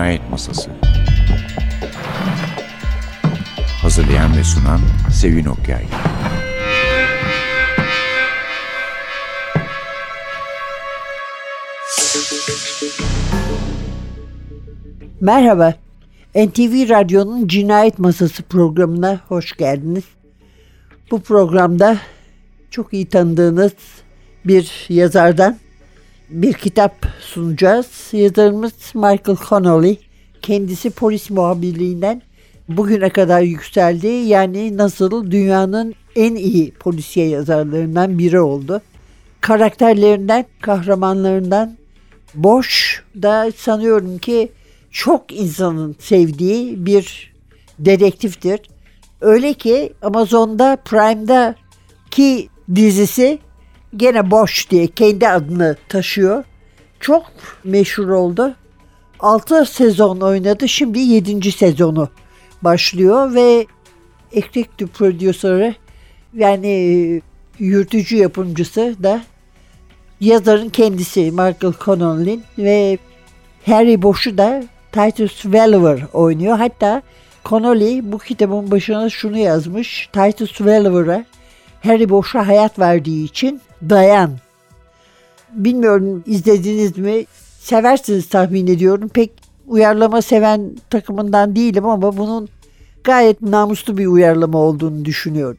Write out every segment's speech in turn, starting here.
Cinayet Masası. Hazırlayan ve sunan Sevin Okyay. Merhaba, NTV Radyo'nun Cinayet Masası programına hoş geldiniz. Bu programda çok iyi tanıdığınız bir yazardan bir kitap sunacağız. Yazarımız Michael Connolly. Kendisi polis muhabirliğinden bugüne kadar yükseldi. Yani nasıl dünyanın en iyi polisiye yazarlarından biri oldu. Karakterlerinden, kahramanlarından Boş da sanıyorum ki çok insanın sevdiği bir dedektiftir. Öyle ki Amazon'da Prime'da ki dizisi gene Boş diye kendi adını taşıyor. Çok meşhur oldu. 6 sezon oynadı. Şimdi 7. sezonu başlıyor ve Executive Producer'ı yani yürütücü yapımcısı da yazarın kendisi Michael Connolly ve Harry Bosch'u da Titus Welliver oynuyor. Hatta Connolly bu kitabın başına şunu yazmış. Titus Welliver'a Harry Bosch'a hayat verdiği için dayan. Bilmiyorum izlediniz mi? Seversiniz tahmin ediyorum. Pek uyarlama seven takımından değilim ama bunun gayet namuslu bir uyarlama olduğunu düşünüyorum.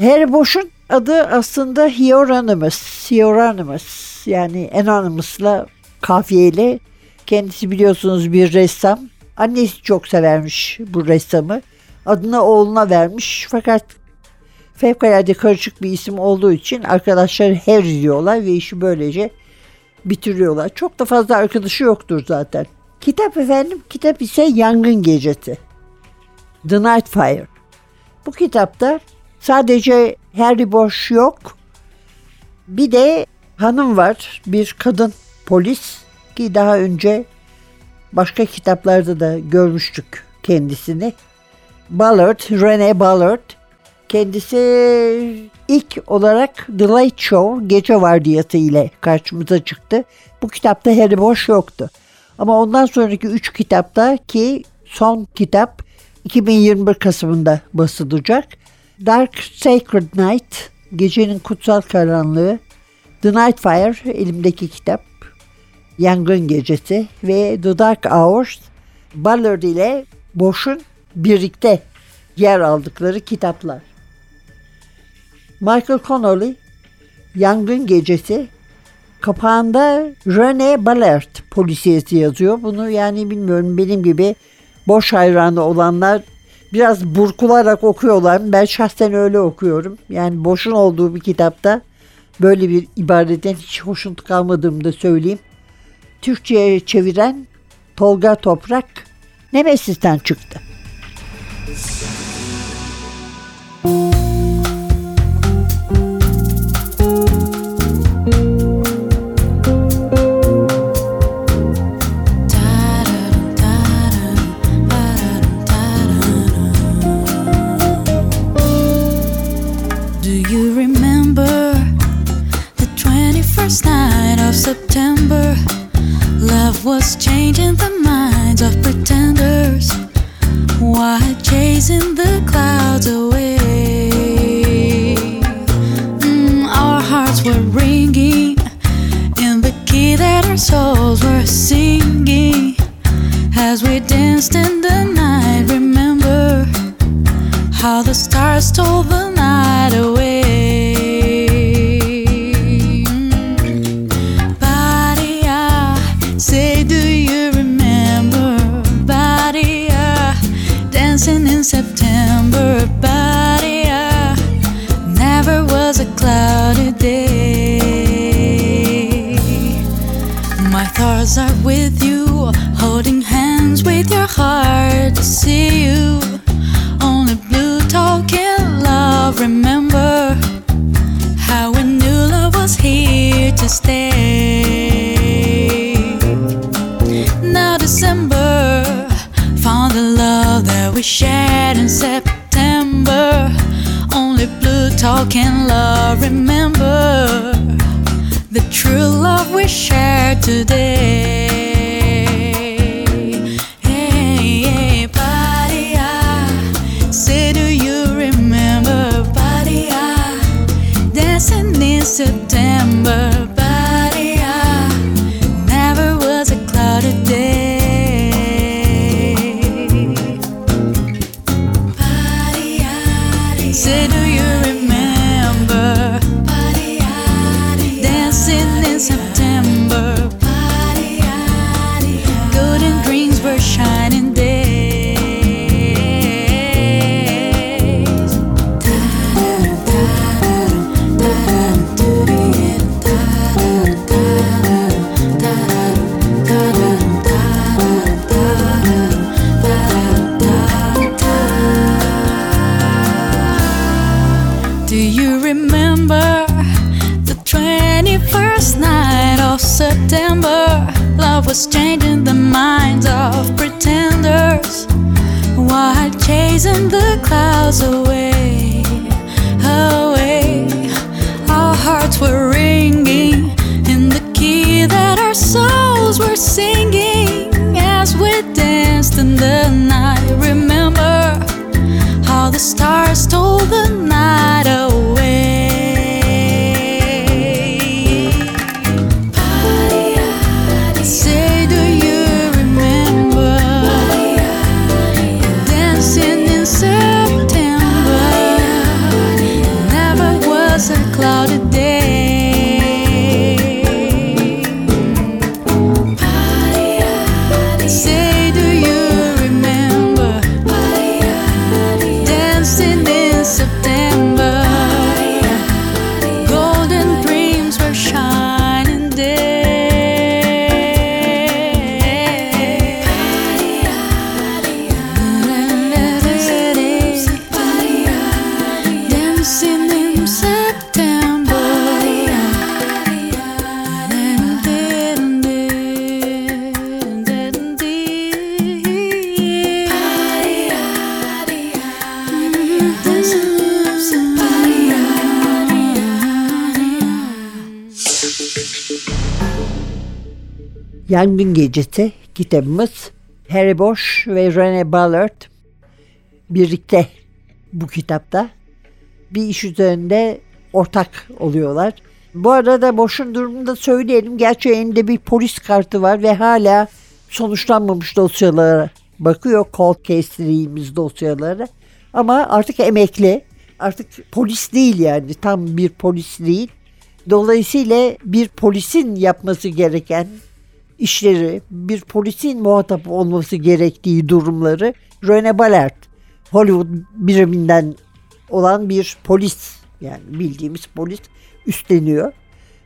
Harry Bosch'un adı aslında Hieronymus. Hieronymus yani Anonymous'la kafiyeyle kendisi biliyorsunuz bir ressam. Annesi çok severmiş bu ressamı. Adını oğluna vermiş fakat fevkalade karışık bir isim olduğu için arkadaşlar Harry diyorlar ve işi böylece bitiriyorlar. Çok da fazla arkadaşı yoktur zaten. Kitap efendim, kitap ise Yangın Gecesi. The Night Fire. Bu kitapta sadece Harry Bosch yok. Bir de hanım var, bir kadın polis ki daha önce başka kitaplarda da görmüştük kendisini. Ballard, Rene Ballard. Kendisi ilk olarak The Late Show gece vardiyası ile karşımıza çıktı. Bu kitapta Harry Bosch yoktu. Ama ondan sonraki üç kitapta ki son kitap 2021 Kasım'ında basılacak. Dark Sacred Night, Gecenin Kutsal Karanlığı, The Night Fire elimdeki kitap, Yangın Gecesi ve The Dark Hours, Ballard ile Bosch'un birlikte yer aldıkları kitaplar. Michael Connolly, Yangın Gecesi, kapağında Rene Ballard polisiyesi yazıyor. Bunu yani bilmiyorum benim gibi boş hayranı olanlar biraz burkularak okuyorlar. Ben şahsen öyle okuyorum. Yani boşun olduğu bir kitapta böyle bir ibaretten hiç hoşnut kalmadığımı da söyleyeyim. Türkçe'ye çeviren Tolga Toprak Nemesis'ten çıktı. Do the stars stole the stay. Now December found the love that we shared in September. Only blue talking love. Remember the true love we shared today. The night. Remember how the stars stole the night away. Yangın Gecesi kitabımız Harry Bosch ve Rene Ballard birlikte bu kitapta bir iş üzerinde ortak oluyorlar. Bu arada Bosch'un durumunu da söyleyelim. Gerçi elinde bir polis kartı var ve hala sonuçlanmamış dosyalara bakıyor. Cold case dediğimiz dosyalara. Ama artık emekli. Artık polis değil yani. Tam bir polis değil. Dolayısıyla bir polisin yapması gereken işleri, bir polisin muhatap olması gerektiği durumları Rene Ballard, Hollywood biriminden olan bir polis yani bildiğimiz polis üstleniyor.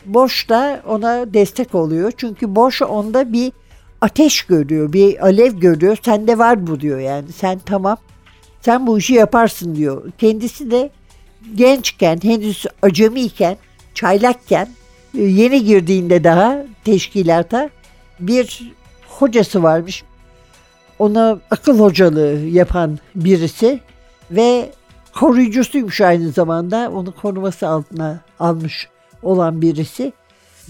Bosch da ona destek oluyor. Çünkü Bosch onda bir ateş görüyor, bir alev görüyor. Sende var bu diyor yani. Sen tamam, sen bu işi yaparsın diyor. Kendisi de gençken, henüz acemiyken, çaylakken, e, yeni girdiğinde daha teşkilata bir hocası varmış. Ona akıl hocalığı yapan birisi ve koruyucusuymuş aynı zamanda. Onu koruması altına almış olan birisi.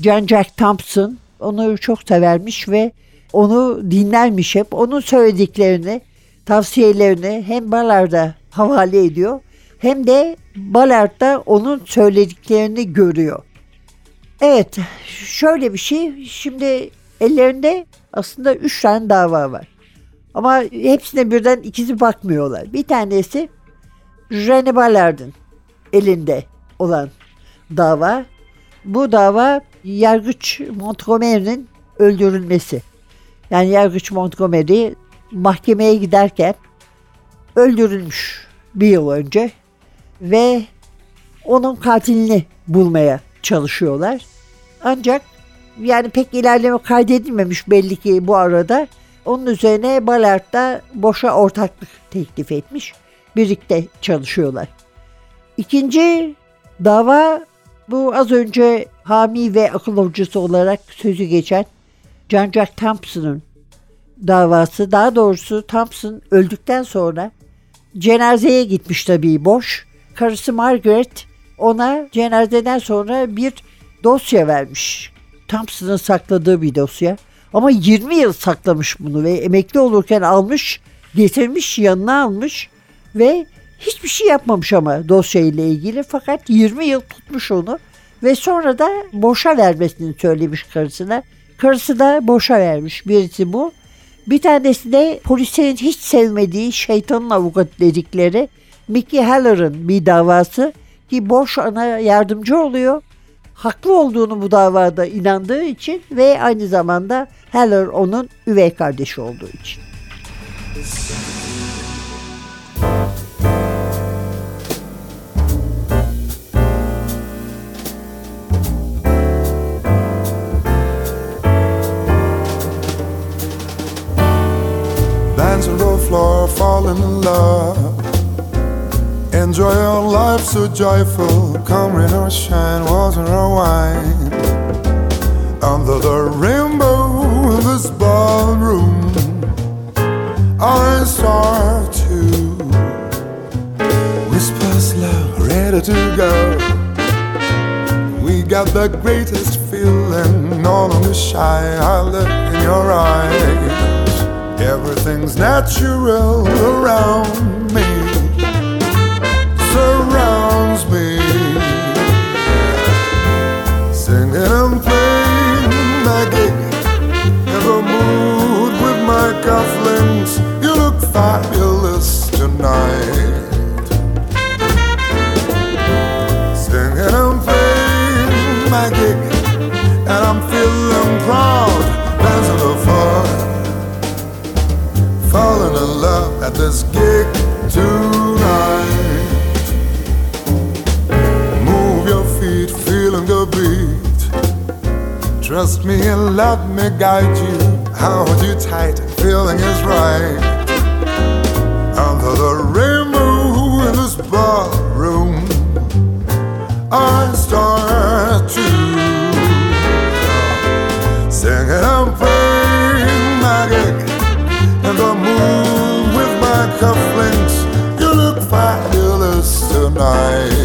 John Jack Thompson onu çok severmiş ve onu dinlermiş hep. Onun söylediklerini, tavsiyelerini hem Ballard'a havale ediyor hem de Ballard da onun söylediklerini görüyor. Evet, şöyle bir şey. Şimdi ellerinde aslında üç tane dava var. Ama hepsine birden ikisi bakmıyorlar. Bir tanesi Rene Ballard'ın elinde olan dava. Bu dava Yargıç Montgomery'nin öldürülmesi. Yani Yargıç Montgomery mahkemeye giderken öldürülmüş bir yıl önce ve onun katilini bulmaya çalışıyorlar. Ancak yani pek ilerleme kaydedilmemiş belli ki bu arada. Onun üzerine Ballard da boşa ortaklık teklif etmiş. Birlikte çalışıyorlar. İkinci dava bu az önce hami ve akıl hocası olarak sözü geçen John Jack Thompson'ın davası. Daha doğrusu Thompson öldükten sonra cenazeye gitmiş tabii boş. Karısı Margaret ona cenazeden sonra bir dosya vermiş. Thompson'ın sakladığı bir dosya. Ama 20 yıl saklamış bunu ve emekli olurken almış, getirmiş, yanına almış ve hiçbir şey yapmamış ama dosya ile ilgili. Fakat 20 yıl tutmuş onu ve sonra da boşa vermesini söylemiş karısına. Karısı da boşa vermiş. Birisi bu. Bir tanesi de polislerin hiç sevmediği şeytanın avukatı dedikleri Mickey Haller'ın bir davası ki Bosch ona yardımcı oluyor. Haklı olduğunu bu davada inandığı için ve aynı zamanda Haller onun üvey kardeşi olduğu için. Dance on the floor, fall in love. Enjoy your life so joyful. Come rain or shine, water or wine. Under the rainbow in this ballroom, I start to whisper slow, ready to go. We got the greatest feeling, no longer shy. I look in your eyes. Everything's natural around Trust me and let me guide you. Hold you tight, feeling is right. Under the rainbow in this ballroom, I start to sing and play gig in the moon with my cufflinks. You look fabulous tonight.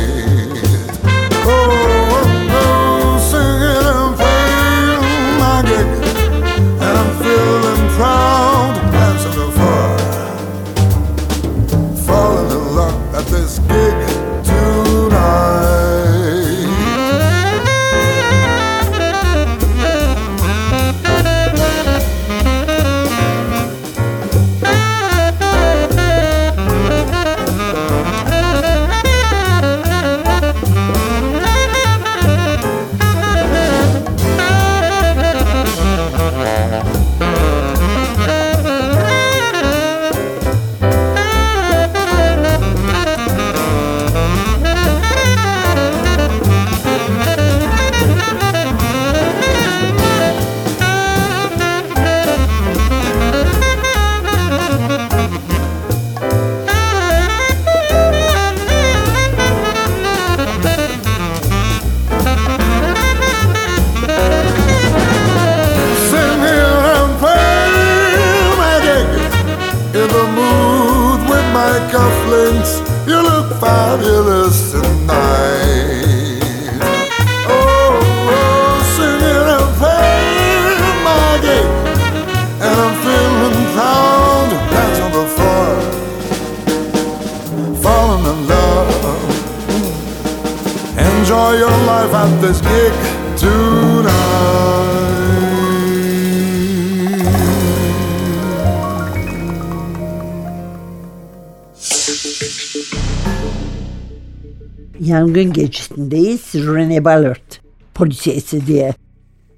Yangın gecesindeyiz. Rene Ballard polisiyesi diye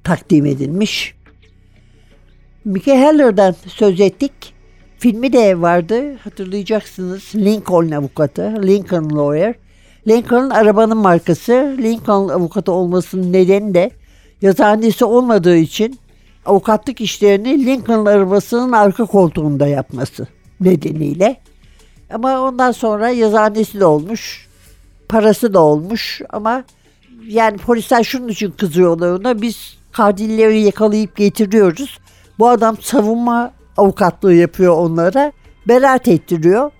takdim edilmiş. Mickey Haller'dan söz ettik. Filmi de vardı hatırlayacaksınız. Lincoln avukatı, Lincoln Lawyer. Lincoln arabanın markası. Lincoln avukatı olmasının nedeni de yazıhanesi olmadığı için avukatlık işlerini Lincoln arabasının arka koltuğunda yapması nedeniyle. Ama ondan sonra yazıhanesi de olmuş, parası da olmuş ama yani polisler şunun için kızıyorlar ona. Biz katilleri yakalayıp getiriyoruz. Bu adam savunma avukatlığı yapıyor onlara. Beraat ettiriyor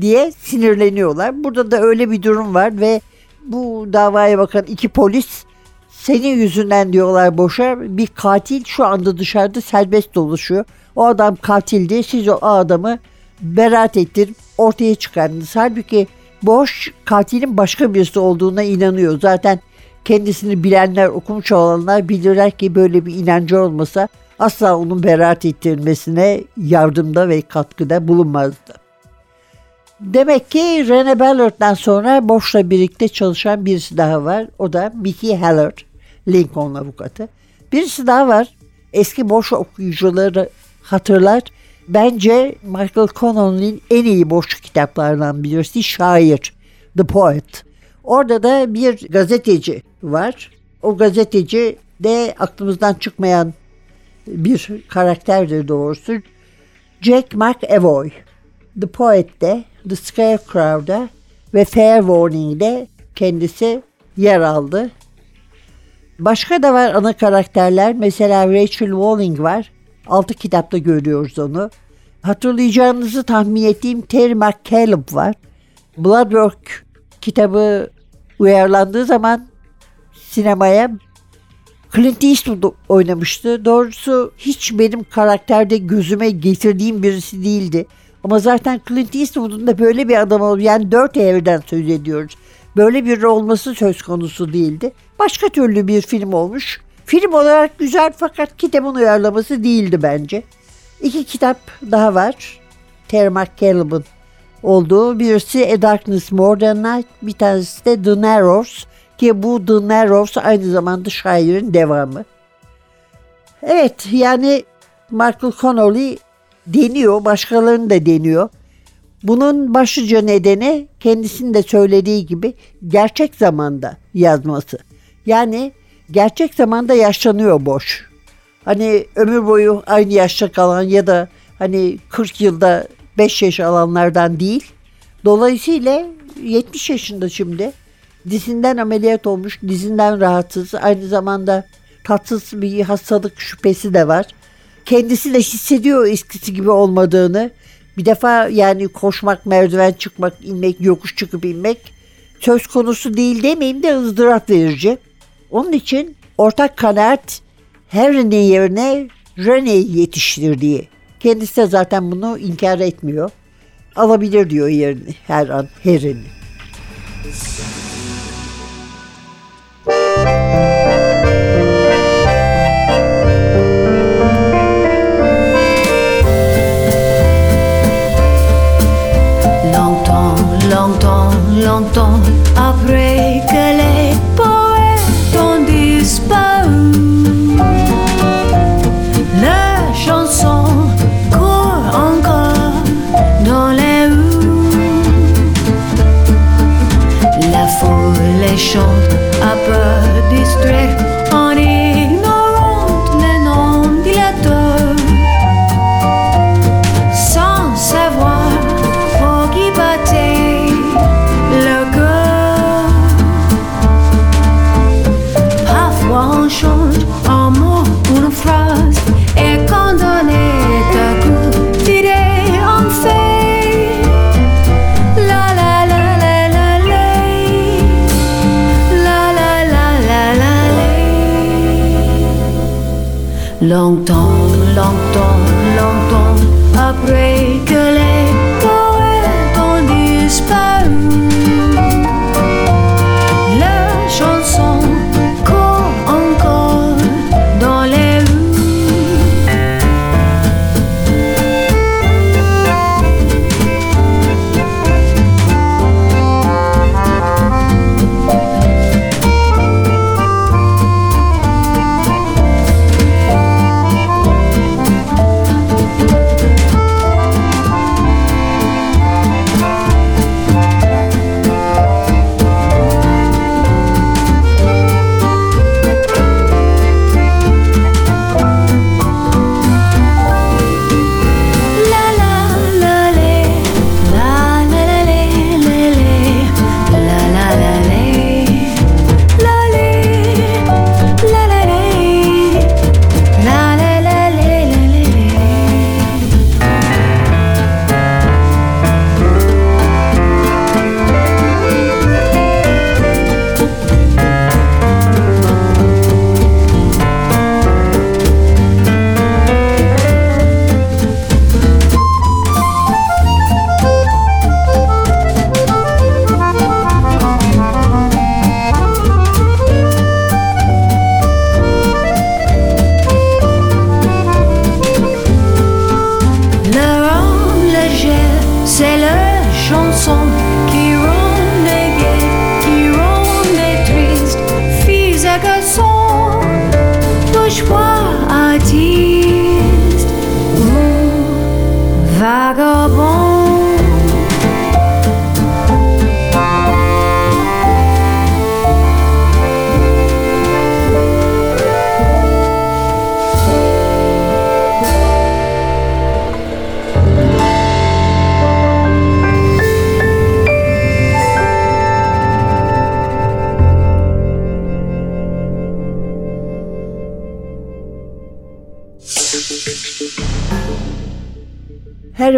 diye sinirleniyorlar. Burada da öyle bir durum var ve bu davaya bakan iki polis senin yüzünden diyorlar boşa bir katil şu anda dışarıda serbest dolaşıyor. O adam katildi. Siz o adamı beraat ettirip ortaya çıkardınız. Halbuki Boş katilin başka birisi olduğuna inanıyor. Zaten kendisini bilenler, okumuş olanlar bilirler ki böyle bir inancı olmasa asla onun beraat ettirilmesine yardımda ve katkıda bulunmazdı. Demek ki Rene Ballard'dan sonra Bosch'la birlikte çalışan birisi daha var. O da Mickey Haller, Lincoln avukatı. Birisi daha var. Eski Bosch okuyucuları hatırlar. Bence Michael Connelly'nin en iyi Bosch kitaplarından birisi Şair, The Poet. Orada da bir gazeteci var. O gazeteci de aklımızdan çıkmayan bir karakterdir doğrusu. Jack McAvoy. The Poet'te, The Scarecrow'da ve Fair Warning'de kendisi yer aldı. Başka da var ana karakterler. Mesela Rachel Walling var. Altı kitapta görüyoruz onu. Hatırlayacağınızı tahmin ettiğim Terry McCallum var. Bloodwork kitabı uyarlandığı zaman sinemaya Clint Eastwood oynamıştı. Doğrusu hiç benim karakterde gözüme getirdiğim birisi değildi. Ama zaten Clint Eastwood'un da böyle bir adam olduğu yani dört evden söz ediyoruz. Böyle bir olması söz konusu değildi. Başka türlü bir film olmuş. Film olarak güzel fakat kitabın uyarlaması değildi bence. İki kitap daha var. Terry McCallum'ın olduğu. Birisi A Darkness More Than Night, bir tanesi de The Narrows. Ki bu The Narrows aynı zamanda şairin devamı. Evet yani Michael Connolly deniyor, başkalarını da deniyor. Bunun başlıca nedeni kendisinin de söylediği gibi gerçek zamanda yazması. Yani gerçek zamanda yaşlanıyor boş. Hani ömür boyu aynı yaşta kalan ya da hani 40 yılda 5 yaş alanlardan değil. Dolayısıyla 70 yaşında şimdi. Dizinden ameliyat olmuş, dizinden rahatsız. Aynı zamanda tatsız bir hastalık şüphesi de var. Kendisi de hissediyor eskisi gibi olmadığını. Bir defa yani koşmak, merdiven çıkmak, inmek, yokuş çıkıp inmek söz konusu değil demeyeyim de ızdırap verici. Onun için ortak kanaat Harry'nin yerine Rene'yi yetiştirdiği. Kendisi de zaten bunu inkar etmiyor. Alabilir diyor yerini her an Harry'nin. Longtemps,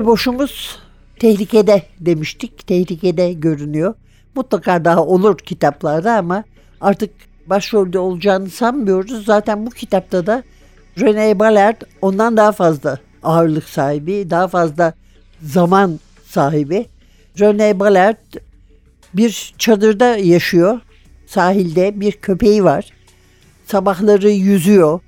Boş'umuz tehlikede demiştik. Tehlikede görünüyor. Mutlaka daha olur kitaplarda ama artık başrolde olacağını sanmıyoruz. Zaten bu kitapta da René Ballard ondan daha fazla ağırlık sahibi, daha fazla zaman sahibi. René Ballard bir çadırda yaşıyor. Sahilde bir köpeği var. Sabahları yüzüyor,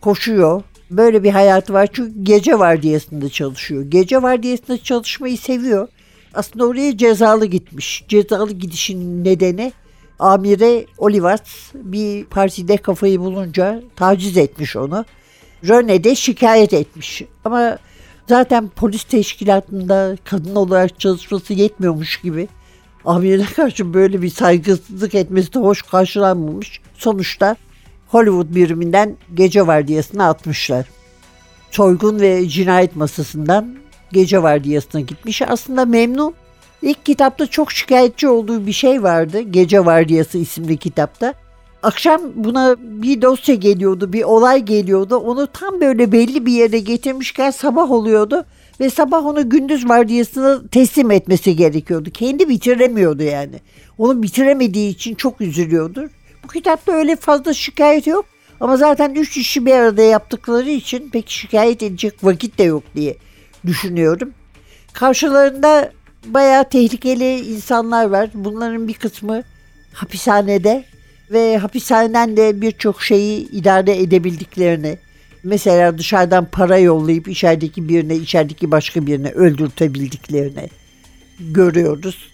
koşuyor. Böyle bir hayatı var çünkü gece vardiyasında çalışıyor. Gece vardiyasında çalışmayı seviyor. Aslında oraya cezalı gitmiş. Cezalı gidişin nedeni amire Olivas bir partide kafayı bulunca taciz etmiş onu. Röne de şikayet etmiş. Ama zaten polis teşkilatında kadın olarak çalışması yetmiyormuş gibi. Amirine karşı böyle bir saygısızlık etmesi de hoş karşılanmamış. Sonuçta Hollywood biriminden gece vardiyasına atmışlar. Soygun ve cinayet masasından gece vardiyasına gitmiş. Aslında memnun. İlk kitapta çok şikayetçi olduğu bir şey vardı. Gece Vardiyası isimli kitapta. Akşam buna bir dosya geliyordu, bir olay geliyordu. Onu tam böyle belli bir yere getirmişken sabah oluyordu. Ve sabah onu gündüz vardiyasına teslim etmesi gerekiyordu. Kendi bitiremiyordu yani. Onu bitiremediği için çok üzülüyordu. Kitapta öyle fazla şikayet yok. Ama zaten üç işi bir arada yaptıkları için pek şikayet edecek vakit de yok diye düşünüyorum. Karşılarında bayağı tehlikeli insanlar var. Bunların bir kısmı hapishanede ve hapishaneden de birçok şeyi idare edebildiklerini, mesela dışarıdan para yollayıp içerideki birine, içerideki başka birine öldürtebildiklerini görüyoruz.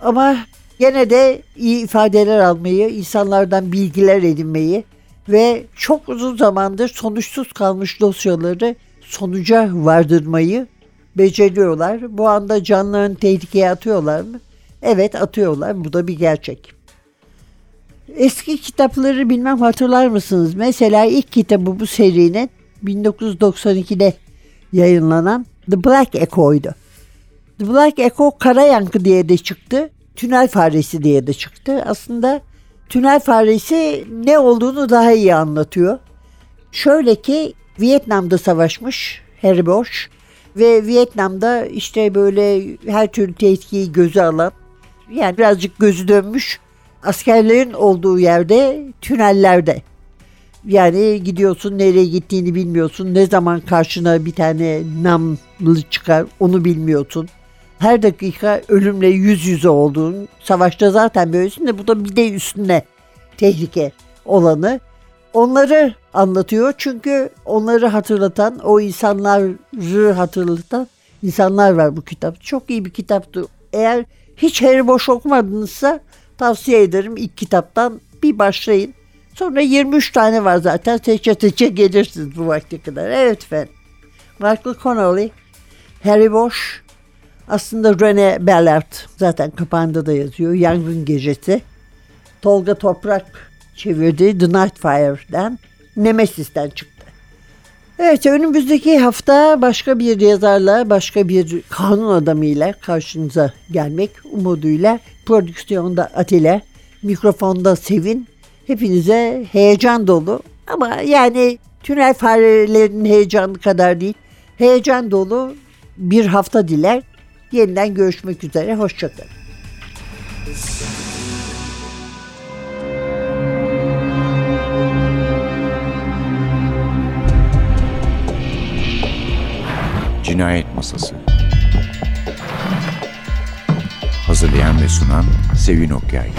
Ama gene de iyi ifadeler almayı, insanlardan bilgiler edinmeyi ve çok uzun zamandır sonuçsuz kalmış dosyaları sonuca vardırmayı beceriyorlar. Bu anda canlarını tehlikeye atıyorlar mı? Evet atıyorlar. Bu da bir gerçek. Eski kitapları bilmem hatırlar mısınız? Mesela ilk kitabı bu serinin 1992'de yayınlanan The Black Echo'ydu. The Black Echo Kara Yankı diye de çıktı. Tünel Faresi diye de çıktı. Aslında Tünel Faresi ne olduğunu daha iyi anlatıyor. Şöyle ki Vietnam'da savaşmış Harry Bosch ve Vietnam'da işte böyle her türlü tehlikeyi göze alan yani birazcık gözü dönmüş askerlerin olduğu yerde tünellerde yani gidiyorsun nereye gittiğini bilmiyorsun. Ne zaman karşına bir tane namlı çıkar onu bilmiyorsun. Her dakika ölümle yüz yüze olduğun savaşta zaten böylesin de bu da bir de üstüne tehlike olanı. Onları anlatıyor çünkü onları hatırlatan, o insanları hatırlatan insanlar var bu kitap. Çok iyi bir kitaptı. Eğer hiç Harry Bosch okumadınızsa tavsiye ederim ilk kitaptan bir başlayın. Sonra 23 tane var zaten. Seçe seçe gelirsiniz bu vakte kadar. Evet efendim. Michael Connolly, Harry Bosch, aslında Rene Ballard zaten kapağında da yazıyor. Yangın Gecesi. Tolga Toprak çevirdi The Night Fire'den. Nemesis'ten çıktı. Evet önümüzdeki hafta başka bir yazarla, başka bir kanun adamıyla karşınıza gelmek umuduyla prodüksiyonda Atilla, mikrofonda Sevin. Hepinize heyecan dolu ama yani tünel farelerinin heyecanı kadar değil. Heyecan dolu bir hafta diler. Yeniden görüşmek üzere. Hoşçakalın. Cinayet Masası Hazırlayan ve sunan Sevin Okyay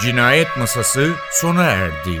Cinayet Masası sona erdi.